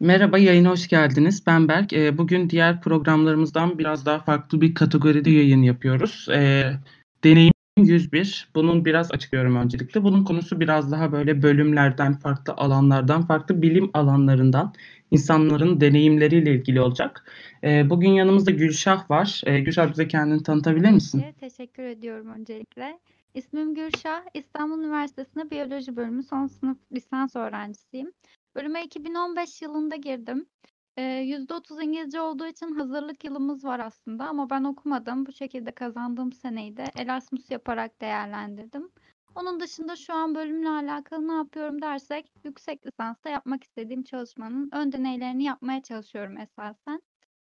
Merhaba, yayına hoş geldiniz. Ben Berk. Eee, bugün diğer programlarımızdan biraz daha farklı bir kategoride yayın yapıyoruz. Eee, deneyim 101. Bunun biraz açıklıyorum öncelikle. Bunun konusu biraz daha böyle bölümlerden, farklı alanlardan, farklı bilim alanlarından insanların deneyimleriyle ilgili olacak. Eee, bugün yanımızda Gülşah var. Gülşah bize kendini tanıtabilir misin? Teşekkür ediyorum öncelikle. İsmim Gülşah. İstanbul Üniversitesi'nde biyoloji bölümü son sınıf lisans öğrencisiyim. Bölüme 2015 yılında girdim. Eee, %30 İngilizce olduğu için hazırlık yılımız var aslında ama ben okumadım. Bu şekilde kazandığım seneyi de Erasmus yaparak değerlendirdim. Onun dışında şu an bölümle alakalı ne yapıyorum dersek yüksek lisansta yapmak istediğim çalışmanın ön deneylerini yapmaya çalışıyorum esasen.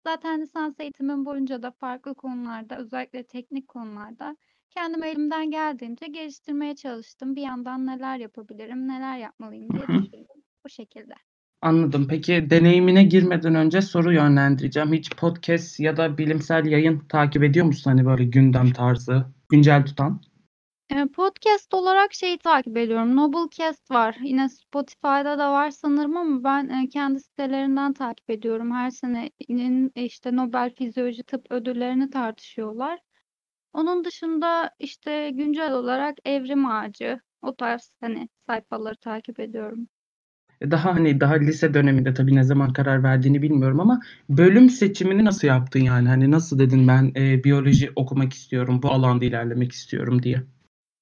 Zaten lisans eğitimim boyunca da farklı konularda özellikle teknik konularda kendimi elimden geldiğince geliştirmeye çalıştım. Bir yandan neler yapabilirim, neler yapmalıyım diye düşündüm. Bu şekilde. Anladım. Peki deneyimine girmeden önce soru yönlendireceğim. Hiç podcast ya da bilimsel yayın takip ediyor musun? Hani böyle gündem tarzı, güncel tutan? Eee, podcast olarak şeyi takip ediyorum. Noblecast var. Yine Spotify'da da var sanırım ama ben eee, kendi sitelerinden takip ediyorum. Her senenin işte Nobel Fizyoloji Tıp ödüllerini tartışıyorlar. Onun dışında işte güncel olarak Evrim Ağacı, o tarz hani sayfaları takip ediyorum. Daha hani daha lise döneminde tabii ne zaman karar verdiğini bilmiyorum ama bölüm seçimini nasıl yaptın yani? Hani nasıl dedin ben eee, biyoloji okumak istiyorum, bu alanda ilerlemek istiyorum diye?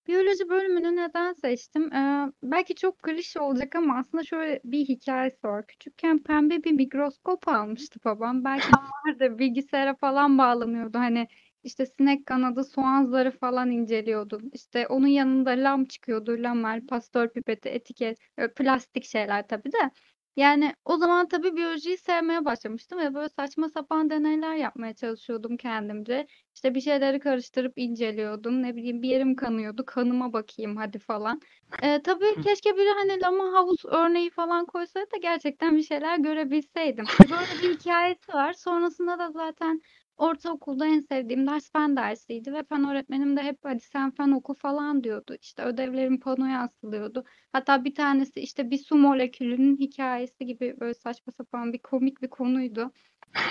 Biyoloji bölümünü neden seçtim? Eee, belki çok klişe olacak ama aslında şöyle bir hikayesi var. Küçükken pembe bir mikroskop almıştı babam. Belki vardır bilgisayara falan bağlanıyordu. Hani işte sinek kanadı, soğan zarı falan inceliyordu. İşte onun yanında lam çıkıyordu. Lamel, pastör pipeti, etiket, böyle plastik şeyler tabii de. Yani o zaman tabii biyolojiyi sevmeye başlamıştım ve böyle saçma sapan deneyler yapmaya çalışıyordum kendimce. İşte bir şeyleri karıştırıp inceliyordum. Ne bileyim bir yerim kanıyordu. Kanıma bakayım hadi falan. Eee, tabii keşke biri hani lama havuz örneği falan koysaydı da gerçekten bir şeyler görebilseydim. Böyle bir hikayesi var. Sonrasında da zaten ortaokulda en sevdiğim ders fen dersiydi ve fen öğretmenim de hep hadi sen fen oku falan diyordu. İşte ödevlerim panoya asılıyordu. Hatta bir tanesi işte bir su molekülünün hikayesi gibi böyle saçma sapan bir komik bir konuydu.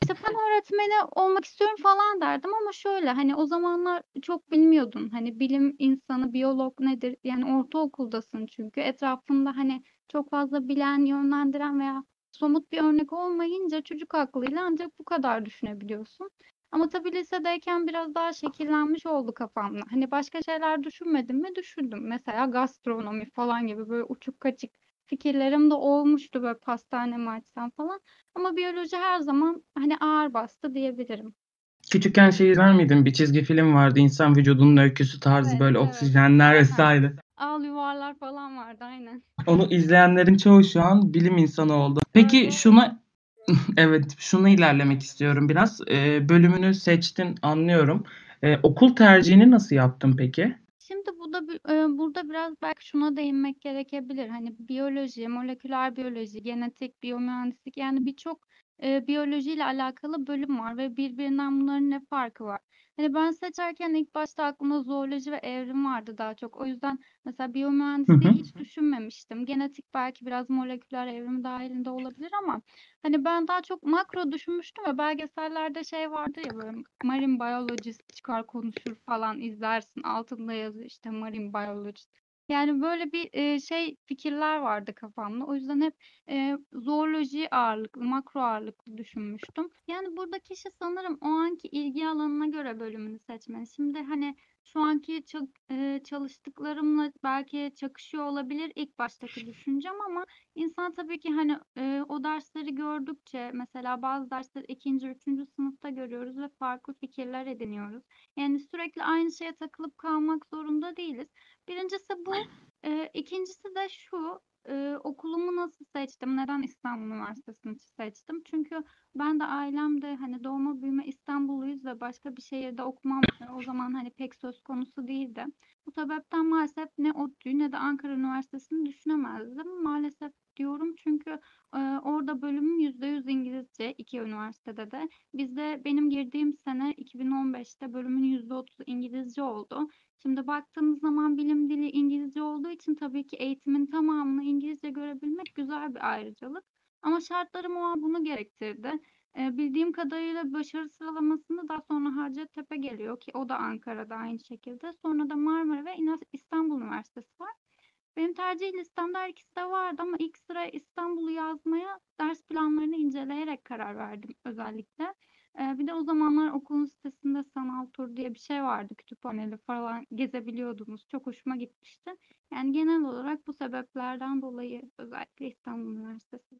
İşte fen öğretmeni olmak istiyorum falan derdim ama şöyle hani o zamanlar çok bilmiyordun. Hani bilim insanı, biyolog nedir? Yani ortaokuldasın çünkü. Etrafında hani çok fazla bilen, yönlendiren veya somut bir örnek olmayınca çocuk aklıyla ancak bu kadar düşünebiliyorsun. Ama tabii lisedeyken biraz daha şekillenmiş oldu kafamda. Hani başka şeyler düşünmedim mi? Düşündüm. Mesela gastronomi falan gibi böyle uçuk kaçık fikirlerim de olmuştu böyle pastane mi açsam falan. Ama biyoloji her zaman hani ağır bastı diyebilirim. Küçükken şey izler miydin? Bir çizgi film vardı. İnsan vücudunun öyküsü tarzı Evet, böyle evet. oksijenler vesaire. Al yuvarlar falan vardı aynen. Onu izleyenlerin çoğu şu an bilim insanı oldu. Peki Öyle. şuna evet şuna ilerlemek istiyorum biraz. Eee, bölümünü seçtin anlıyorum. Eee, okul tercihini nasıl yaptın peki? Şimdi bu da eee, burada biraz belki şuna değinmek gerekebilir. Hani biyoloji, moleküler biyoloji, genetik, biyomühendislik yani birçok eee, biyolojiyle alakalı bölüm var ve birbirinden bunların ne farkı var? Hani ben seçerken ilk başta aklımda zooloji ve evrim vardı daha çok. O yüzden mesela Hı biyomühendisliği hı. hiç düşünmemiştim. Genetik belki biraz moleküler evrim dahilinde olabilir ama hani ben daha çok makro düşünmüştüm ve belgesellerde şey vardır ya böyle marine biologist çıkar konuşur falan izlersin. Altında yazıyor işte marine biologist. Yani böyle bir eee, şey fikirler vardı kafamda. O yüzden hep eee zooloji ağırlıklı, makro ağırlıklı düşünmüştüm. Yani burada kişi sanırım o anki ilgi alanına göre bölümünü seçmeli. Şimdi hani şu anki çalıştıklarımla belki çakışıyor olabilir ilk baştaki düşüncem ama insan tabii ki hani o dersleri gördükçe mesela bazı dersleri ikinci, üçüncü sınıfta görüyoruz ve farklı fikirler ediniyoruz. Yani sürekli aynı şeye takılıp kalmak zorunda değiliz. Birincisi bu. İkincisi de şu, eee, okulumu nasıl seçtim? Neden İstanbul Üniversitesi'ni seçtim? Çünkü ben de ailem de hani doğma büyüme İstanbulluyuz ve başka bir şehirde okumam e, o zaman hani pek söz konusu değildi. Bu sebepten maalesef ne ODTÜ'yü ne de Ankara Üniversitesi'ni düşünemezdim. Maalesef diyorum çünkü eee, orada bölümüm %100 İngilizce iki üniversitede de. Bizde benim girdiğim sene 2015'te bölümün %30'u İngilizce oldu. Şimdi baktığımız zaman bilim dili İngilizce olduğu için tabii ki eğitimin tamamını İngilizce görebilmek güzel bir ayrıcalık. Ama şartlarım o an bunu gerektirdi. Eee, bildiğim kadarıyla başarı sıralamasında daha sonra Hacettepe geliyor ki o da Ankara'da aynı şekilde. Sonra da Marmara ve İstanbul Üniversitesi var. Benim tercih listemde her ikisi de vardı ama ilk sıra İstanbul'u yazmaya ders planlarını inceleyerek karar verdim özellikle. Eee, bir de o zamanlar okulun sitesinde sanal tur diye bir şey vardı. Kütüphaneli falan gezebiliyordunuz. Çok hoşuma gitmişti. Yani genel olarak bu sebeplerden dolayı özellikle İstanbul Üniversitesi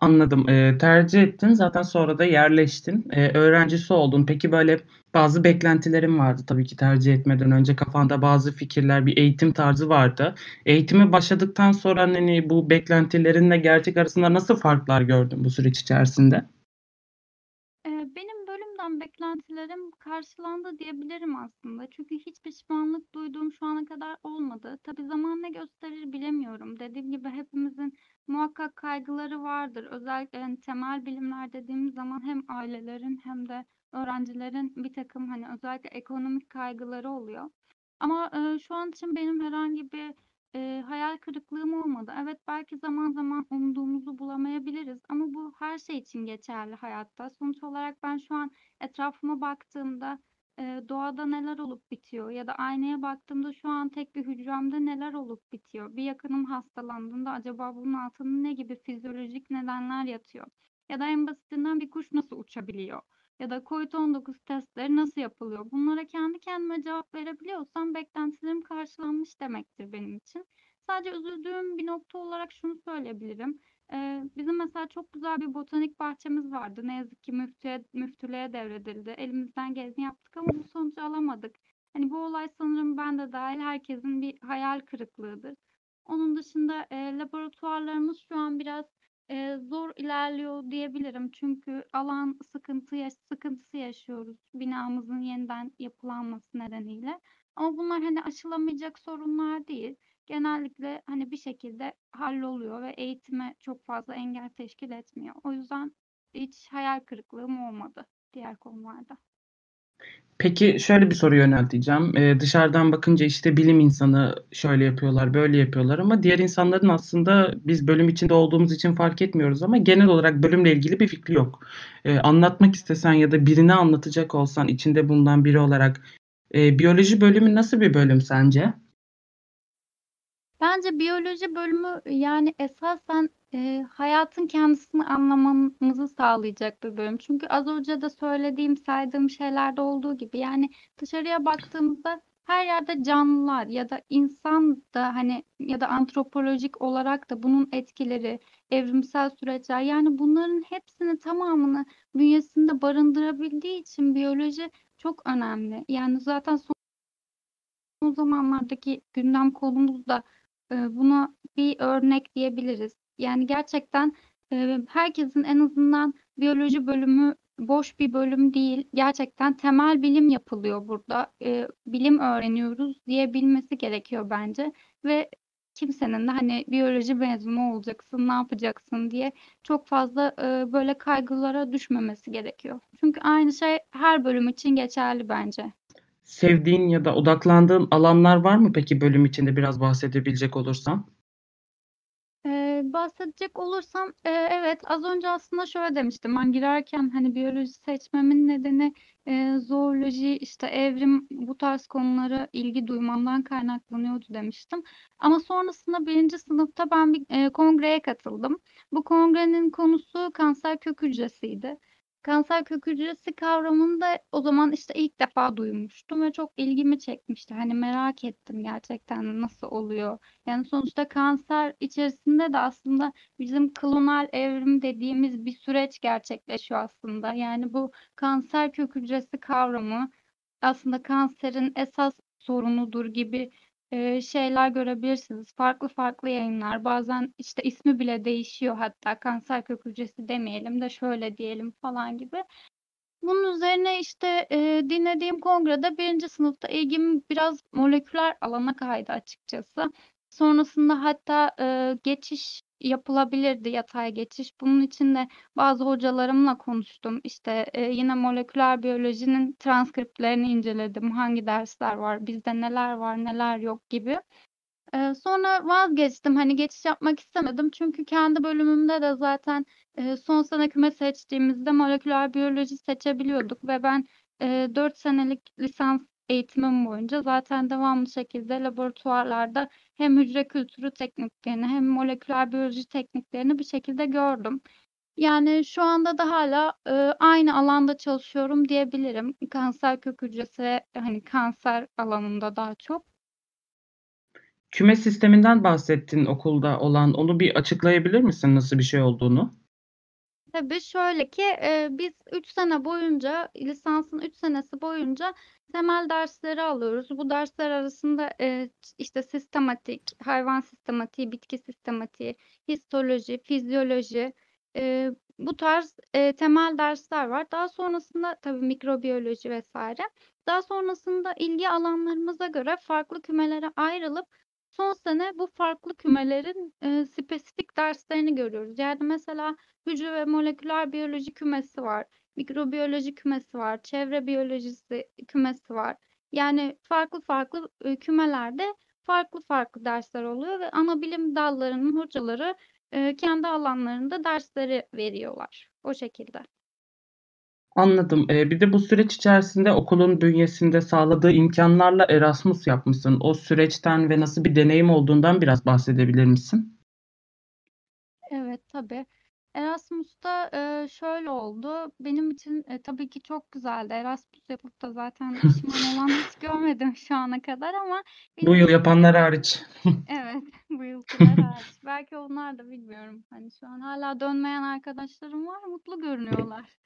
Anladım. Eee, tercih ettin. Zaten sonra da yerleştin. Eee, öğrencisi oldun. Peki böyle bazı beklentilerin vardı tabii ki tercih etmeden önce kafanda bazı fikirler, bir eğitim tarzı vardı. Eğitime başladıktan sonra hani bu beklentilerinle gerçek arasında nasıl farklar gördün bu süreç içerisinde? Eee, benim bölümden beklentilerim karşılandı diyebilirim aslında. Çünkü hiç pişmanlık duyduğum şu ana kadar olmadı. Tabii zaman ne gösterir bilemiyorum. Dediğim gibi hepimizin muhakkak kaygıları vardır. Özellikle hani temel bilimler dediğimiz zaman hem ailelerin hem de öğrencilerin bir takım hani özellikle ekonomik kaygıları oluyor. Ama eee, şu an için benim herhangi bir Eee, hayal kırıklığım olmadı. Evet, belki zaman zaman umduğumuzu bulamayabiliriz ama bu her şey için geçerli hayatta. Sonuç olarak ben şu an etrafıma baktığımda, doğada neler olup bitiyor ya da aynaya baktığımda şu an tek bir hücremde neler olup bitiyor? Bir yakınım hastalandığında acaba bunun altında ne gibi fizyolojik nedenler yatıyor? Ya da en basitinden bir kuş nasıl uçabiliyor? Ya da COVID-19 testleri nasıl yapılıyor? Bunlara kendi kendime cevap verebiliyorsam beklentilerim karşılanmış demektir benim için. Sadece üzüldüğüm bir nokta olarak şunu söyleyebilirim. Bizim mesela çok güzel bir botanik bahçemiz vardı. Ne yazık ki müftüye, müftülüğe devredildi. Elimizden geleni yaptık ama bu sonucu alamadık. Hani bu olay sanırım ben de dahil herkesin bir hayal kırıklığıdır. Onun dışında e, laboratuvarlarımız şu an biraz Eee, zor ilerliyor diyebilirim. Çünkü alan sıkıntı yaş sıkıntısı yaşıyoruz binamızın yeniden yapılanması nedeniyle. Ama bunlar hani aşılamayacak sorunlar değil. Genellikle hani bir şekilde halloluyor ve eğitime çok fazla engel teşkil etmiyor. O yüzden hiç hayal kırıklığım olmadı diğer konularda. Peki şöyle bir soru yönelteceğim. Eee, dışarıdan bakınca işte bilim insanı şöyle yapıyorlar, böyle yapıyorlar ama diğer insanların aslında biz bölüm içinde olduğumuz için fark etmiyoruz ama genel olarak bölümle ilgili bir fikri yok. Eee, anlatmak istesen ya da birine anlatacak olsan içinde bulunan biri olarak eee, biyoloji bölümü nasıl bir bölüm sence? Bence biyoloji bölümü yani esasen e, hayatın kendisini anlamamızı sağlayacak bir bölüm. Çünkü az önce de söylediğim, saydığım şeylerde olduğu gibi yani dışarıya baktığımızda her yerde canlılar ya da insan da hani ya da antropolojik olarak da bunun etkileri, evrimsel süreçler yani bunların hepsini tamamını bünyesinde barındırabildiği için biyoloji çok önemli. Yani zaten son zamanlardaki gündem konumuz da Eee, buna bir örnek diyebiliriz. Yani gerçekten, eee, herkesin en azından biyoloji bölümü boş bir bölüm değil. Gerçekten temel bilim yapılıyor burada. Eee, bilim öğreniyoruz diyebilmesi gerekiyor bence ve kimsenin de hani biyoloji mezunu olacaksın, ne yapacaksın diye çok fazla, eee, böyle kaygılara düşmemesi gerekiyor. Çünkü aynı şey her bölüm için geçerli bence. Sevdiğin ya da odaklandığın alanlar var mı peki bölüm içinde biraz bahsedebilecek olursan? Eee, bahsedecek olursam, eee, evet, az önce aslında şöyle demiştim. Ben girerken hani biyoloji seçmemin nedeni eee, zooloji, işte evrim bu tarz konulara ilgi duymamdan kaynaklanıyordu demiştim. Ama sonrasında birinci sınıfta ben bir eee, kongreye katıldım. Bu kongrenin konusu kanser kök hücresiydi. Kanser kök hücresi kavramını da o zaman işte ilk defa duymuştum ve çok ilgimi çekmişti. Hani merak ettim gerçekten nasıl oluyor. Yani sonuçta kanser içerisinde de aslında bizim klonal evrim dediğimiz bir süreç gerçekleşiyor aslında. Yani bu kanser kök hücresi kavramı aslında kanserin esas sorunudur gibi Şeyler görebilirsiniz. Farklı farklı yayınlar. Bazen işte ismi bile değişiyor hatta kanser kök hücresi demeyelim de şöyle diyelim falan gibi. Bunun üzerine işte eee, dinlediğim kongrede birinci sınıfta ilgim biraz moleküler alana kaydı açıkçası. Sonrasında hatta eee, geçiş yapılabilirdi, yatay geçiş. Bunun için de bazı hocalarımla konuştum. İşte eee, yine moleküler biyolojinin transkriptlerini inceledim. Hangi dersler var, bizde neler var, neler yok gibi. Eee, sonra vazgeçtim. Hani geçiş yapmak istemedim. Çünkü kendi bölümümde de zaten, eee, son sene küme seçtiğimizde moleküler biyoloji seçebiliyorduk ve ben, eee, 4 senelik lisans eğitimim boyunca zaten devamlı şekilde laboratuvarlarda hem hücre kültürü tekniklerini hem moleküler biyoloji tekniklerini bir şekilde gördüm. Yani şu anda da hala eee, aynı alanda çalışıyorum diyebilirim. Kanser kök hücresi hani kanser alanında daha çok. Küme sisteminden bahsettin okulda olan. Onu bir açıklayabilir misin nasıl bir şey olduğunu? Tabii şöyle ki eee, biz 3 sene boyunca lisansın 3 senesi boyunca temel dersleri alıyoruz. Bu dersler arasında eee, işte sistematik, hayvan sistematiği, bitki sistematiği, histoloji, fizyoloji, eee, bu tarz eee, temel dersler var. Daha sonrasında tabii mikrobiyoloji vesaire. Daha sonrasında ilgi alanlarımıza göre farklı kümelere ayrılıp son sene bu farklı kümelerin eee, spesifik derslerini görüyoruz. Yani mesela hücre ve moleküler biyoloji kümesi var, mikrobiyoloji kümesi var, çevre biyolojisi kümesi var. Yani farklı farklı eee, kümelerde farklı farklı dersler oluyor ve ana bilim dallarının hocaları eee, kendi alanlarında dersleri veriyorlar. O şekilde. Anladım. Eee, bir de bu süreç içerisinde okulun bünyesinde sağladığı imkânlarla Erasmus yapmışsın. O süreçten ve nasıl bir deneyim olduğundan biraz bahsedebilir misin? Evet, tabii. Erasmus'ta, eee, şöyle oldu. Benim için, eee, tabii ki çok güzeldi. Erasmus yapıp da zaten pişman olan hiç görmedim şu ana kadar ama Bu benim yıl için yapanlar hariç. Evet, bu yılkiler hariç. Belki onlar da bilmiyorum. Hani şu an hâlâ dönmeyen arkadaşlarım var. Mutlu görünüyorlar.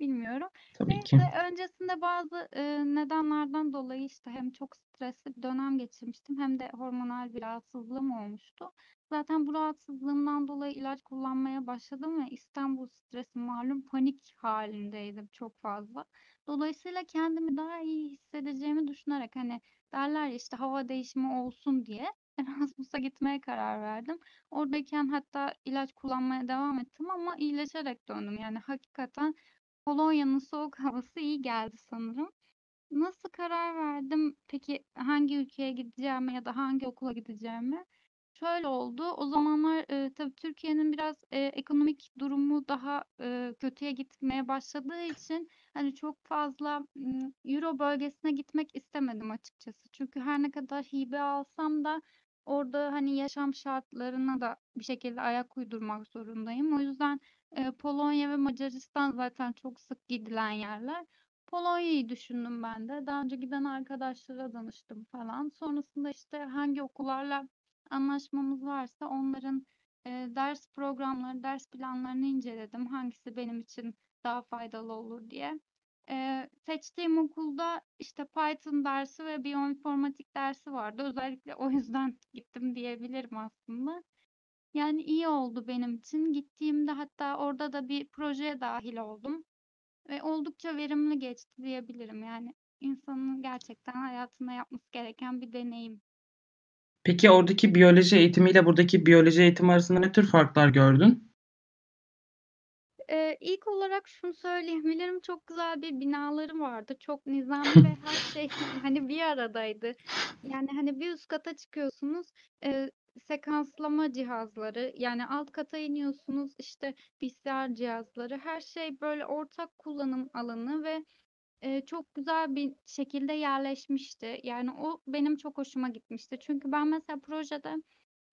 Bilmiyorum. Tabii ki. Neyse, öncesinde bazı, eee, nedenlerden dolayı, işte, hem çok stresli bir dönem geçirmiştim hem de hormonal bir rahatsızlığım olmuştu. Zaten bu rahatsızlığımdan dolayı ilaç kullanmaya başladım ve istem bu stresi malum panik hâlindeydim çok fazla. Dolayısıyla kendimi daha iyi hissedeceğimi düşünerek, hani, derler ya, işte, hava değişimi olsun diye Erasmus'a gitmeye karar verdim. Oradayken hatta ilaç kullanmaya devam ettim ama iyileşerek döndüm. Yani hakikaten Polonya'nın soğuk havası iyi geldi sanırım. Nasıl karar verdim peki hangi ülkeye gideceğime ya da hangi okula gideceğime? Şöyle oldu, o zamanlar, eee, tabii Türkiye'nin biraz, eee, ekonomik durumu daha, eee, kötüye gitmeye başladığı için, hani, çok fazla, ımm, euro bölgesine gitmek istemedim açıkçası. Çünkü her ne kadar hibe alsam da orada, hani, yaşam şartlarına da bir şekilde ayak uydurmak zorundayım. O yüzden, eee, Polonya ve Macaristan zaten çok sık gidilen yerler. Polonya'yı düşündüm ben de. Daha önce giden arkadaşlara danıştım falan. Sonrasında, işte, hangi okullarla anlaşmamız varsa onların, eee, ders programları, ders planlarını inceledim. Hangisi benim için daha faydalı olur diye. Eee, seçtiğim okulda, işte, Python dersi ve biyoinformatik dersi vardı. Özellikle o yüzden gittim diyebilirim aslında. Yani iyi oldu benim için. Gittiğimde hatta orada da bir projeye dâhil oldum ve oldukça verimli geçti diyebilirim. Yani insanın gerçekten hayatında yapması gereken bir deneyim. Peki oradaki biyoloji eğitimiyle buradaki biyoloji eğitimi arasında ne tür farklar gördün? Eee, ilk olarak şunu söyleyebilirim, çok güzel bir binaları vardı. Çok nizami ve her şey, hani, bir aradaydı. Yani, hani, bir üst kata çıkıyorsunuz, eee, sekanslama cihazları, yani, alt kata iniyorsunuz, işte, PCR cihazları, her şey böyle ortak kullanım alanı ve, eee, çok güzel bir şekilde yerleşmişti. Yani, o benim çok hoşuma gitmişti. Çünkü ben mesela projede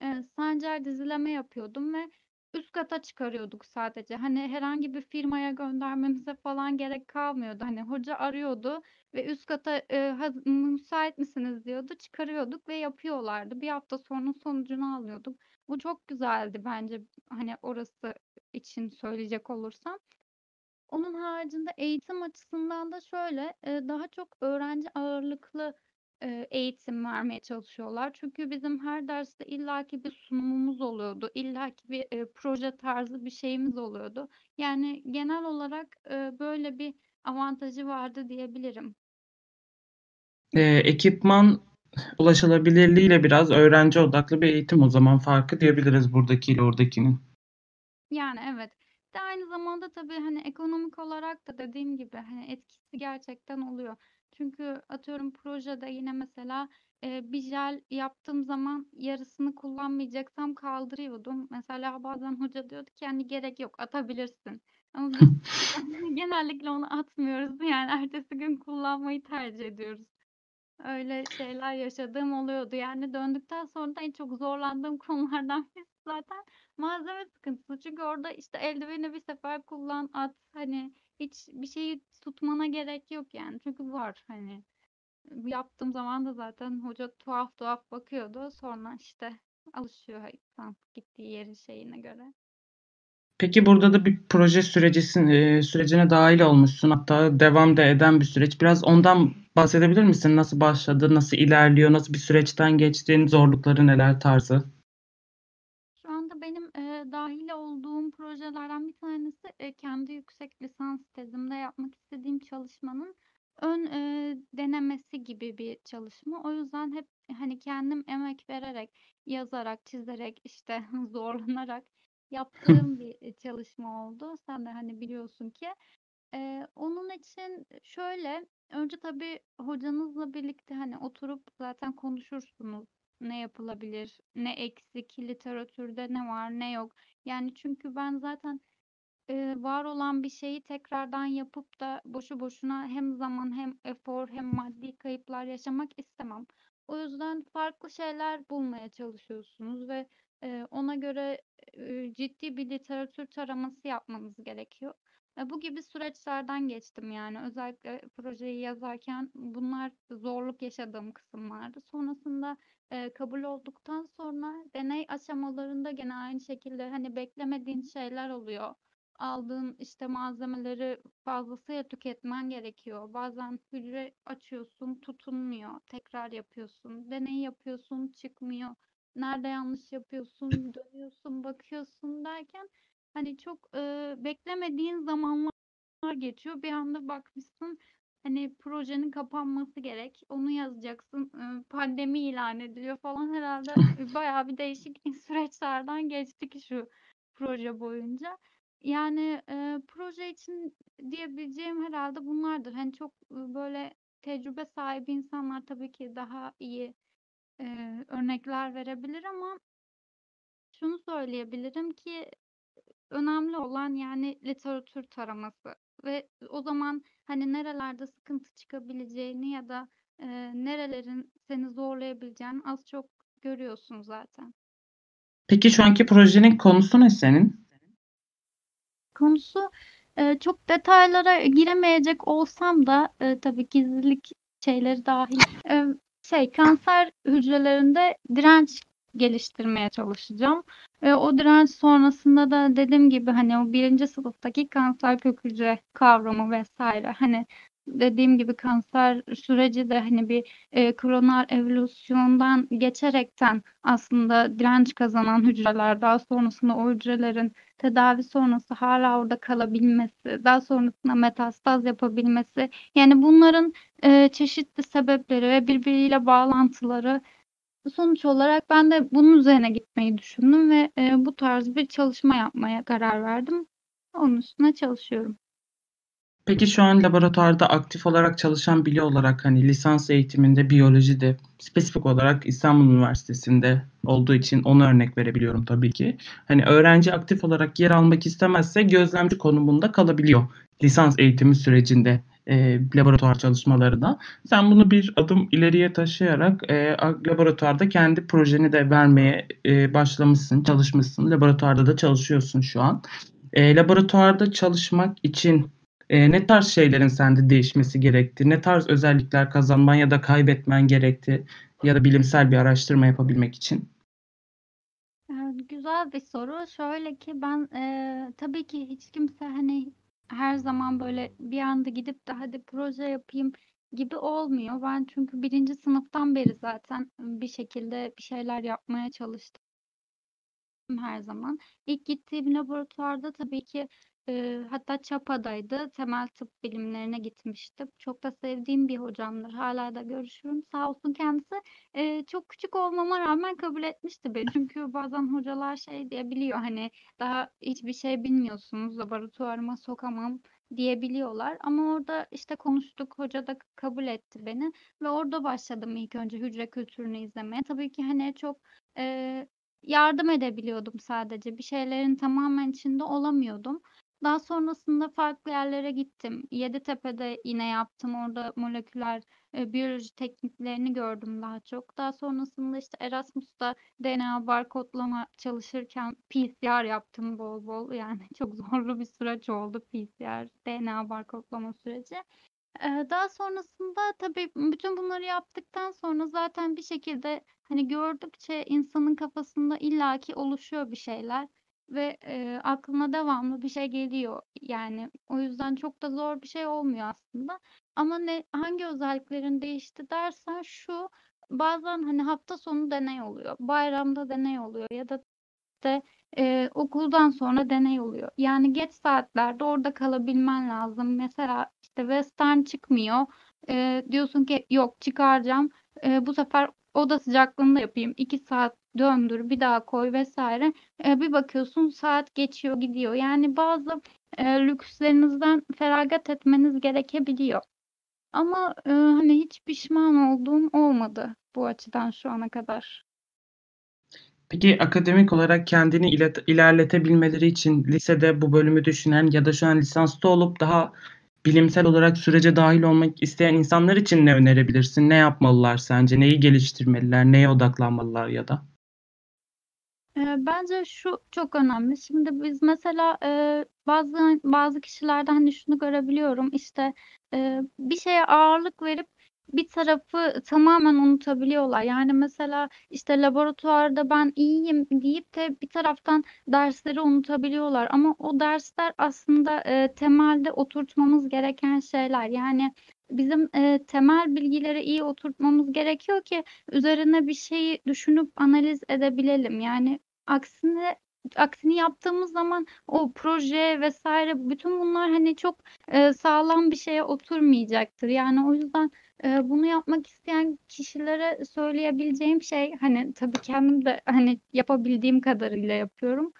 Eee, Sancar dizileme yapıyordum ve üst kata çıkarıyorduk sadece. Hani herhangi bir firmaya göndermemize falan gerek kalmıyordu. Hani hoca arıyordu ve üst kata, eee, haz "Müsait misiniz?" diyordu. Çıkarıyorduk ve yapıyorlardı. Bir hafta sonra sonucunu alıyorduk. Bu çok güzeldi bence, hani orası için söyleyecek olursam. Onun haricinde eğitim açısından da şöyle, eee, daha çok öğrenci ağırlıklı, eee, eğitim vermeye çalışıyorlar. Çünkü bizim her derste illaki bir sunumumuz oluyordu. İllaki bir, eee, proje tarzı bir şeyimiz oluyordu. Yani genel olarak, eee, böyle bir avantajı vardı diyebilirim. Eee, ekipman ulaşılabilirliğiyle biraz öğrenci odaklı bir eğitim o zaman farkı diyebiliriz buradakiyle oradakinin. Yani, evet. De aynı zamanda tabii, hani, ekonomik olarak da dediğim gibi, hani, etkisi gerçekten oluyor. Çünkü atıyorum projede yine mesela eee, bir jel yaptığım zaman yarısını kullanmayacaksam kaldırıyordum. Mesela bazen hoca diyordu ki hani gerek yok atabilirsin. Ama biz genellikle onu atmıyoruz. Yani ertesi gün kullanmayı tercih ediyoruz. Öyle şeyler yaşadığım oluyordu. Yani döndükten sonra da en çok zorlandığım konulardan birisi zaten malzeme sıkıntısı. Çünkü orada işte eldiveni bir sefer kullan, at. Hani hiç bir şeyi tutmana gerek yok yani. Çünkü var hani. Yaptığım zaman da zaten hoca tuhaf tuhaf bakıyordu. Sonra işte alışıyor insan gittiği yerin şeyine göre. Peki burada da bir proje sürecisin, eee, sürecine dahil olmuşsun. Hatta devam da eden bir süreç. Biraz ondan bahsedebilir misin? Nasıl başladı, nasıl ilerliyor, nasıl bir süreçten geçtin, zorlukları neler tarzı? Şu anda benim eee dahil olduğum projelerden bir tanesi eee, kendi yüksek lisans tezimde yapmak istediğim çalışmanın ön eee, denemesi gibi bir çalışma. O yüzden hep hani kendim emek vererek, yazarak, çizerek, işte zorlanarak yaptığım bir e, çalışma oldu. Sen de hani biliyorsun ki. Eee, onun için şöyle, önce tabii hocanızla birlikte hani oturup zaten konuşursunuz. Ne yapılabilir, ne eksik, literatürde ne var, ne yok. Yani çünkü ben zaten Eee, var olan bir şeyi tekrardan yapıp da boşu boşuna hem zaman hem efor hem maddi kayıplar yaşamak istemem. O yüzden farklı şeyler bulmaya çalışıyorsunuz ve ona göre ciddi bir literatür taraması yapmanız gerekiyor. Bu gibi süreçlerden geçtim yani özellikle projeyi yazarken bunlar zorluk yaşadığım kısımlardı. Sonrasında kabul olduktan sonra deney aşamalarında gene aynı şekilde hani beklemediğin şeyler oluyor aldığın işte malzemeleri fazlasıyla tüketmen gerekiyor. Bazen hücre açıyorsun, tutunmuyor. Tekrar yapıyorsun. Deney yapıyorsun, çıkmıyor. Nerede yanlış yapıyorsun, dönüyorsun, bakıyorsun derken hani çok e, beklemediğin zamanlar geçiyor. Bir anda bakmışsın hani projenin kapanması gerek. Onu yazacaksın. e, Pandemi ilan ediliyor falan herhalde bayağı bir değişik süreçlerden geçtik şu proje boyunca. Yani, eee, proje için diyebileceğim herhâlde bunlardır. Hani, çok, ııı, böyle tecrübe sahibi insanlar tabii ki daha iyi, eee, örnekler verebilir ama şunu söyleyebilirim ki önemli olan, yani, literatür taraması ve o zaman, hani, nerelerde sıkıntı çıkabileceğini ya da, eee, nerelerin seni zorlayabileceğini az çok görüyorsun zaten. Peki şu anki projenin konusu ne senin? Konusu, eee, çok detaylara giremeyecek olsam da, eee, tabii gizlilik şeyleri dâhil, eee, şey, kanser hücrelerinde direnç geliştirmeye çalışacağım ve o direnç sonrasında da dediğim gibi, hani, o 1. sınıftaki kanser kök hücre kavramı vs. hani, dediğim gibi kanser süreci de, hani, bir, eee, klonal evolüsyondan geçerekten aslında direnç kazanan hücreler, daha sonrasında o hücrelerin tedavi sonrası hâlâ orada kalabilmesi, daha sonrasında metastaz yapabilmesi, yani bunların, eee, çeşitli sebepleri ve birbiriyle bağlantıları sonuç olarak ben de bunun üzerine gitmeyi düşündüm ve, eee, bu tarz bir çalışma yapmaya karar verdim. Onun üstüne çalışıyorum. Peki şu an laboratuvarda aktif olarak çalışan biri olarak, hani, lisans eğitiminde biyolojide spesifik olarak İstanbul Üniversitesi'nde olduğu için ona örnek verebiliyorum tabii ki. Hani, öğrenci aktif olarak yer almak istemezse gözlemci konumunda kalabiliyor lisans eğitimi sürecinde, eee, laboratuvar çalışmalarına. Sen bunu bir adım ileriye taşıyarak, a laboratuvarda kendi projeni de vermeye, eee, başlamışsın, çalışmışsın. Laboratuvarda da çalışıyorsun şu an. Eee, laboratuvarda çalışmak için, eee, ne tarz şeylerin sende değişmesi gerekti? Ne tarz özellikler kazanman ya da kaybetmen gerekti ya da bilimsel bir araştırma yapabilmek için? Eee, güzel bir soru. Şöyle ki ben, eee, tabii ki hiç kimse, hani, her zaman böyle bir anda gidip de hadi proje yapayım gibi olmuyor. Ben çünkü 1. sınıftan beri zaten bir şekilde bir şeyler yapmaya çalıştım her zaman. İlk gittiğim laboratuvarda tabii ki, eee, hatta Çapa'daydı. Temel tıp bilimlerine gitmiştim. Çok da sevdiğim bir hocamdır. Hâlâ da görüşürüm. Sağ olsun kendisi, eee, çok küçük olmama rağmen kabul etmişti beni. Çünkü bazen hocalar şey diyebiliyor, hani, "Daha hiçbir şey bilmiyorsunuz, laboratuvarıma sokamam." diyebiliyorlar. Ama orada işte konuştuk, hoca da kabul etti beni ve orada başladım ilk önce hücre kültürünü izlemeye. Tabii ki hani çok yardım edebiliyordum sadece. Bir şeylerin tamamen içinde olamıyordum. Daha sonrasında farklı yerlere gittim. Yeditepe'de yine yaptım. Orada moleküler e, biyoloji tekniklerini gördüm daha çok. Daha sonrasında işte Erasmus'ta DNA barkodlama çalışırken PCR yaptım bol bol. Yani çok zorlu bir süreç oldu PCR, DNA barkodlama süreci. Eee, daha sonrasında tabii bütün bunları yaptıktan sonra zaten bir şekilde hani gördükçe insanın kafasında illaki oluşuyor bir şeyler ve, eee, aklına devamlı bir şey geliyor. Yani o yüzden çok da zor bir şey olmuyor aslında. Ama ne hangi özelliklerin değişti dersen şu, bazen, hani, hafta sonu deney oluyor, bayramda deney oluyor ya da de, eee, okuldan sonra deney oluyor. Yani geç saatlerde orada kalabilmen lazım. Mesela, işte, western çıkmıyor. Eee, diyorsun ki yok çıkaracağım. Eee, bu sefer oda sıcaklığında yapayım. 2 saat döndür, bir daha koy vesaire. Eee, bir bakıyorsun saat geçiyor gidiyor. Yani bazı, eee, lükslerinizden feragat etmeniz gerekebiliyor. Ama, eee, hani, hiç pişman olduğum olmadı bu açıdan şu ana kadar. Peki akademik olarak kendini ilet ilerletebilmeleri için lisede bu bölümü düşünen ya da şu an lisansta olup daha bilimsel olarak sürece dahil olmak isteyen insanlar için ne önerebilirsin? Ne yapmalılar sence? Neyi geliştirmeliler? Neye odaklanmalılar ya da? Eee, bence şu çok önemli. Şimdi biz mesela, eee, bazı bazı kişilerde, hani, şunu görebiliyorum, işte, eee, bir şeye ağırlık verip bir tarafı tamamen unutabiliyorlar. Yani, mesela, işte, laboratuvarda ben iyiyim deyip de bir taraftan dersleri unutabiliyorlar ama o dersler aslında, eee, temelde oturtmamız gereken şeyler. Yani, bizim, eee, temel bilgileri iyi oturtmamız gerekiyor ki üzerine bir şeyi düşünüp analiz edebilelim. Yani, aksine aksini yaptığımız zaman o proje vesaire bütün bunlar, hani, çok, eee, sağlam bir şeye oturmayacaktır. Yani, o yüzden Eee, bunu yapmak isteyen kişilere söyleyebileceğim şey, hani, tabii kendim de, hani, yapabildiğim kadarıyla yapıyorum.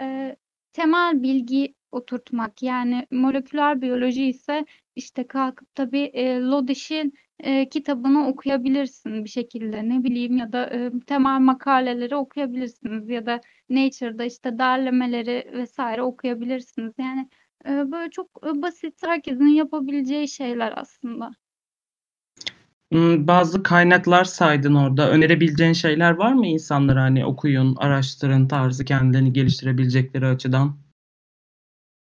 Eee, temel bilgi oturtmak. Yani moleküler biyoloji ise, işte, kalkıp tabii, eee, Lodish'in, eee, kitabını okuyabilirsin bir şekilde. Ne bileyim ya da, eee, temel makaleleri okuyabilirsiniz ya da Nature'da, işte, derlemeleri vesaire okuyabilirsiniz. Yani, eee, böyle çok, eee, basit, herkesin yapabileceği şeyler aslında. Imm, bazı kaynaklar saydın orada. Önerebileceğin şeyler var mı insanlara, hani, okuyun, araştırın tarzı kendilerini geliştirebilecekleri açıdan?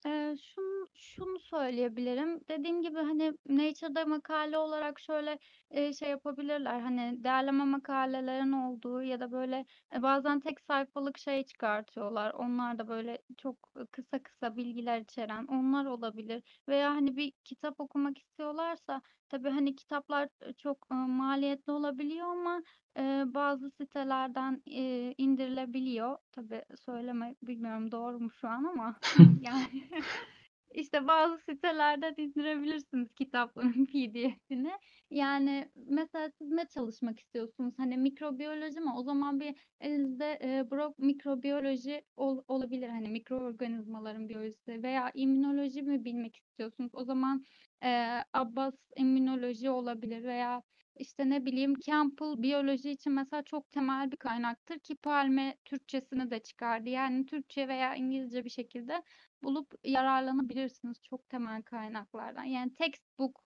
Eee, şunu şunu söyleyebilirim. Dediğim gibi, hani, Nature'da makale olarak şöyle, eee, şey yapabilirler, hani, değerleme makalelerin olduğu ya da böyle, eee, bazen tek sayfalık şey çıkartıyorlar. Onlar da böyle çok, kısa kısa bilgiler içeren, onlar olabilir veya, hani, bir kitap okumak istiyorlarsa tabii, hani, kitaplar, çok, ııı, maliyetli olabiliyor ama, eee, bazı sitelerden, eee, indirilebiliyor. Tabii söyleme bilmiyorum doğru mu şu an ama yani işte bazı sitelerden indirebilirsiniz kitapların PDF'ini. Yani mesela siz ne çalışmak istiyorsunuz? Hani mikrobiyoloji mi? O zaman bir elinizde e, bro mikrobiyoloji ol- olabilir. Hani mikroorganizmaların biyolojisi veya immünoloji mi bilmek istiyorsunuz? O zaman e, Abbas immünoloji olabilir veya işte ne bileyim Campbell biyoloji için mesela çok temel bir kaynaktır ki Palme Türkçesini de çıkardı. Yani Türkçe veya İngilizce bir şekilde bulup yararlanabilirsiniz çok temel kaynaklardan. Yani textbook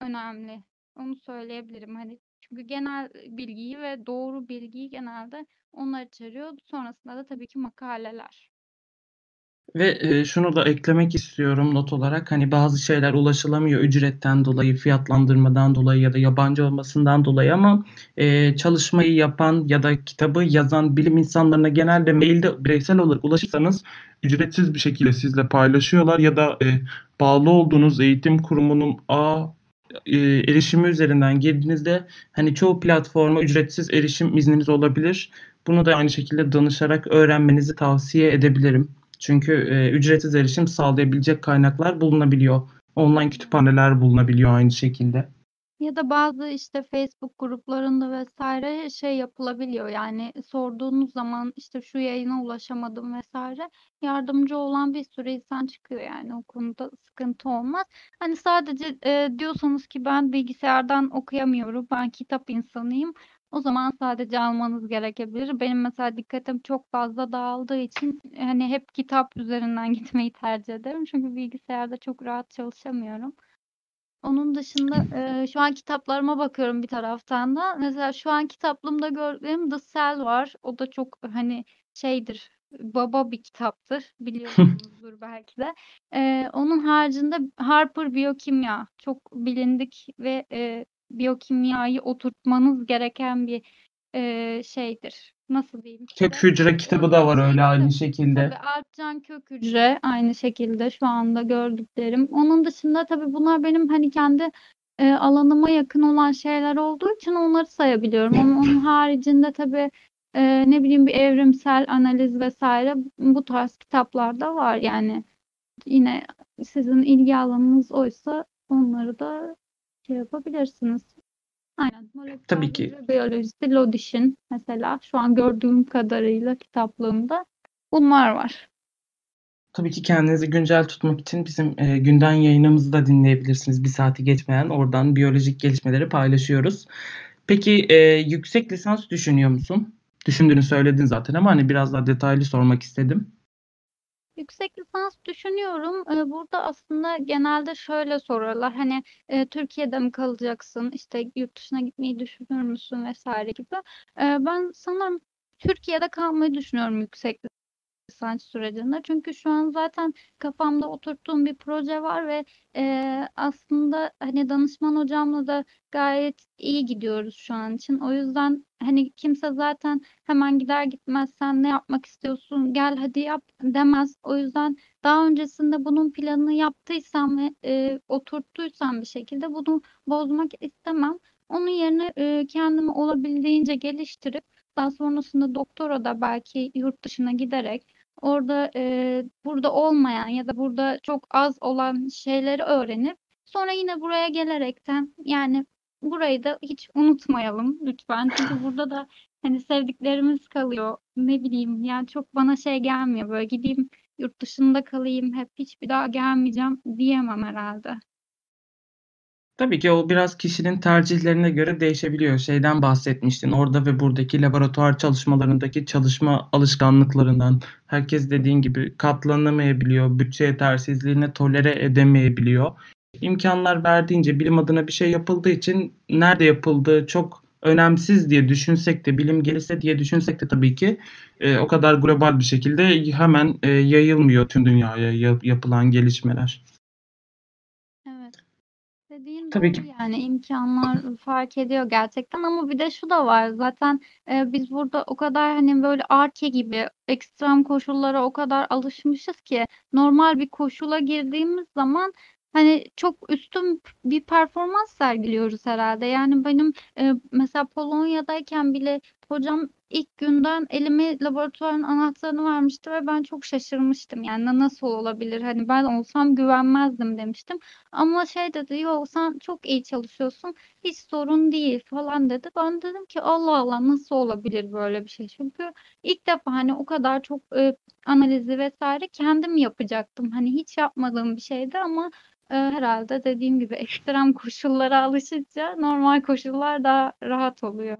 önemli. Onu söyleyebilirim. Hani çünkü genel bilgiyi ve doğru bilgiyi genelde onlar içeriyor. Sonrasında da tabii ki makaleler. Ve, şunu da eklemek istiyorum not olarak, hani, bazı şeyler ulaşılamıyor ücretten dolayı, fiyatlandırmadan dolayı ya da yabancı olmasından dolayı ama, çalışmayı yapan ya da kitabı yazan bilim insanlarına genelde mailde bireysel olarak ulaşırsanız ücretsiz bir şekilde sizle paylaşıyorlar ya da, bağlı olduğunuz eğitim kurumunun eee, erişimi üzerinden girdiğinizde, hani, çoğu platforma ücretsiz erişim izniniz olabilir. Bunu da aynı şekilde danışarak öğrenmenizi tavsiye edebilirim. Çünkü e, ücretsiz erişim sağlayabilecek kaynaklar bulunabiliyor. Online kütüphaneler bulunabiliyor aynı şekilde. Ya da bazı işte Facebook gruplarında vs. şey yapılabiliyor. Yani sorduğunuz zaman işte şu yayına ulaşamadım vs. yardımcı olan bir sürü insan çıkıyor yani o konuda sıkıntı olmaz. Hani sadece e, diyorsanız ki ben bilgisayardan okuyamıyorum, ben kitap insanıyım. O zaman sadece almanız gerekebilir. Benim mesela dikkatim çok fazla dağıldığı için hani hep kitap üzerinden gitmeyi tercih ederim. Çünkü bilgisayarda çok rahat çalışamıyorum. Onun dışında e, şu an kitaplarıma bakıyorum bir taraftan da. Mesela şu an kitaplığımda gördüğüm The Cell var. O da çok hani şeydir, baba bir kitaptır. Biliyorsunuzdur belki de. E, onun haricinde Harper Biyokimya çok bilindik ve e, biyokimyayı oturtmanız gereken bir e, şeydir. Nasıl diyeyim? Kök hücre kitabı da var öyle aynı şekilde. Tabii Alpcan Kök Hücre aynı şekilde şu anda gördüklerim. Onun dışında tabii bunlar benim hani kendi e, alanıma yakın olan şeyler olduğu için onları sayabiliyorum. Ama onun haricinde tabii e, ne bileyim bir evrimsel analiz vesaire bu tarz kitaplar da var. Yani yine sizin ilgi alanınız oysa onları da şey yapabilirsiniz. Aynen. Moleküler Tabii ki. biyolojisi Lodish'in mesela şu an gördüğüm kadarıyla kitaplığımda bunlar var. Tabii ki kendinizi güncel tutmak için bizim e, günden yayınımızı da dinleyebilirsiniz. Bir saati geçmeyen oradan biyolojik gelişmeleri paylaşıyoruz. Peki e, yüksek lisans düşünüyor musun? Düşündüğünü söyledin zaten ama hani biraz daha detaylı sormak istedim. Yüksek lisans düşünüyorum. Eee, burada aslında genelde şöyle sorarlar. Hani, eee, Türkiye'de mi kalacaksın, işte, yurt dışına gitmeyi düşünür müsün vs. gibi. Eee, ben sanırım Türkiye'de kalmayı düşünüyorum yüksek lisans sürecinde. Çünkü şu an zaten kafamda oturttuğum bir proje var ve, eee, aslında, hani, danışman hocamla da gayet iyi gidiyoruz şu an için. O yüzden, hani, kimse zaten hemen gider gitmez "Sen ne yapmak istiyorsun? Gel hadi yap." demez. O yüzden daha öncesinde bunun planını yaptıysam ve, eee, oturttuysam bir şekilde bunu bozmak istemem. Onun yerine, eee, kendimi olabildiğince geliştirip daha sonrasında doktorada belki yurt dışına giderek orada, eee, burada olmayan ya da burada çok az olan şeyleri öğrenip sonra yine buraya gelerekten yani burayı da hiç unutmayalım lütfen. Çünkü burada da, hani, sevdiklerimiz kalıyor. Ne bileyim, yani, çok bana şey gelmiyor, böyle gideyim yurt dışında kalayım hep, hiç bir daha gelmeyeceğim diyemem herhâlde. Tabii ki o biraz kişinin tercihlerine göre değişebiliyor. Şeyden bahsetmiştin, orada ve buradaki laboratuvar çalışmalarındaki çalışma alışkanlıklarından. Herkes dediğin gibi katlanamayabiliyor, bütçe yetersizliğine tolere edemeyebiliyor. İmkânlar verdiğince bilim adına bir şey yapıldığı için nerede yapıldığı çok önemsiz diye düşünsek de, bilim gelişse diye düşünsek de tabii ki, eee, o kadar global bir şekilde hemen, eee, yayılmıyor tüm dünyaya ya yapılan gelişmeler. Tabii ki. yani imkânlar fark ediyor gerçekten ama bir de şu da var zaten, eee, biz burada o kadar, hani, böyle Ar-Ge gibi ekstrem koşullara o kadar alışmışız ki normal bir koşula girdiğimiz zaman, hani, çok üstün bir performans sergiliyoruz herhâlde. Yani benim, eee, mesela Polonya'dayken bile hocam ilk günden elime laboratuvarın anahtarını vermişti ve ben çok şaşırmıştım. Yani na nasıl olabilir, hani, ben olsam güvenmezdim demiştim. Ama şey dedi, "Yo, sen çok iyi çalışıyorsun, hiç sorun değil." falan dedi. Ben dedim ki "Allah Allah, nasıl olabilir böyle bir şey?" Çünkü ilk defa, hani, o kadar çok, eee, analizi vs. kendim yapacaktım. Hani, hiç yapmadığım bir şeydi ama, eee, herhâlde dediğim gibi ekstrem koşullara alışınca normal koşullar daha rahat oluyor.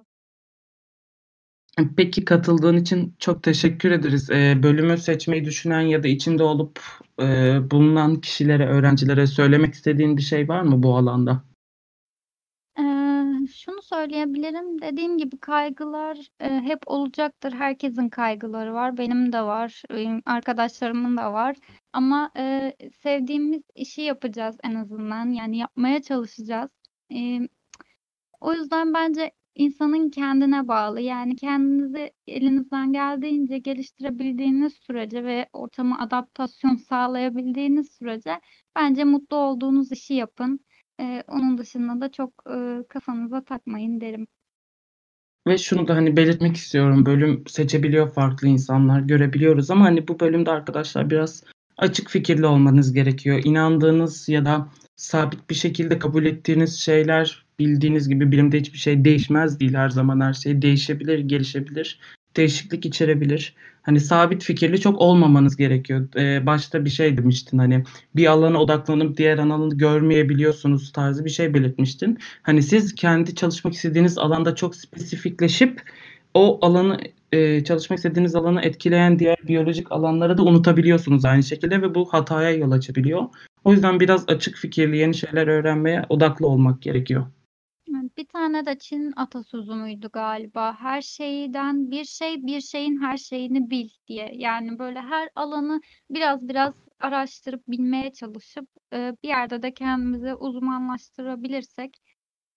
Peki katıldığın için çok teşekkür ederiz. Eee, bölümü seçmeyi düşünen ya da içinde olup, eee, bulunan kişilere, öğrencilere söylemek istediğin bir şey var mı bu alanda? Eee, şunu söyleyebilirim, dediğim gibi kaygılar, eee, hep olacaktır. Herkesin kaygıları var, benim de var, emm, arkadaşlarımın da var ama, eee, sevdiğimiz işi yapacağız en azından, yani yapmaya çalışacağız. Emm, o yüzden bence insanın kendine bağlı. Yani kendinizi elinizden geldiğince geliştirebildiğiniz sürece ve ortama adaptasyon sağlayabildiğiniz sürece bence mutlu olduğunuz işi yapın. Eee, onun dışında da çok, ııı, kafanıza takmayın derim. Ve şunu da, hani, belirtmek istiyorum, bölüm seçebiliyor farklı insanlar, görebiliyoruz ama, hani, bu bölümde arkadaşlar biraz açık fikirli olmanız gerekiyor. İnandığınız ya da sabit bir şekilde kabul ettiğiniz şeyler bildiğiniz gibi bilimde hiçbir şey değişmez değil her zaman her şey değişebilir, gelişebilir, değişiklik içerebilir. Hani sabit fikirli çok olmamanız gerekiyor. Ee, başta bir şey demiştin hani bir alana odaklanıp diğer alanı görmeyebiliyorsunuz tarzı bir şey belirtmiştin. Hani siz kendi çalışmak istediğiniz alanda çok spesifikleşip o alanı e, çalışmak istediğiniz alanı etkileyen diğer biyolojik alanları da unutabiliyorsunuz aynı şekilde ve bu hataya yol açabiliyor. O yüzden biraz açık fikirli yeni şeyler öğrenmeye odaklı olmak gerekiyor. Bir tane de Çin atasözü müydü galiba? Her şeyden bir şey, bir şeyin her şeyini bil diye. Yani böyle her alanı biraz biraz araştırıp bilmeye çalışıp e, bir yerde de kendimizi uzmanlaştırabilirsek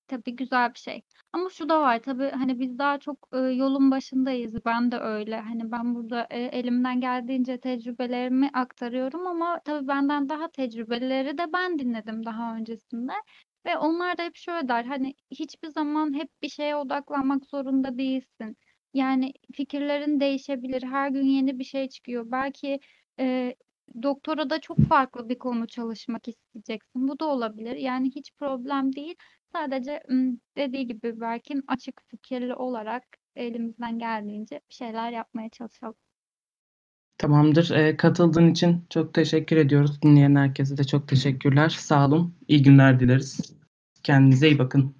tabii güzel bir şey. Ama şu da var tabii hani biz daha çok e, yolun başındayız. Ben de öyle. Hani ben burada e, elimden geldiğince tecrübelerimi aktarıyorum ama tabii benden daha tecrübeleri de ben dinledim daha öncesinde. Ve onlar da hep şöyle der, hani hiçbir zaman hep bir şeye odaklanmak zorunda değilsin. Yani fikirlerin değişebilir, her gün yeni bir şey çıkıyor. Belki e, doktora çok farklı bir konu çalışmak isteyeceksin. Bu da olabilir. Yani hiç problem değil. Sadece dediği gibi belki açık fikirli olarak elimizden geldiğince bir şeyler yapmaya çalışalım. Tamamdır. E, katıldığın için çok teşekkür ediyoruz. Dinleyen herkese de çok teşekkürler. Sağ olun. İyi günler dileriz. Kendinize iyi bakın.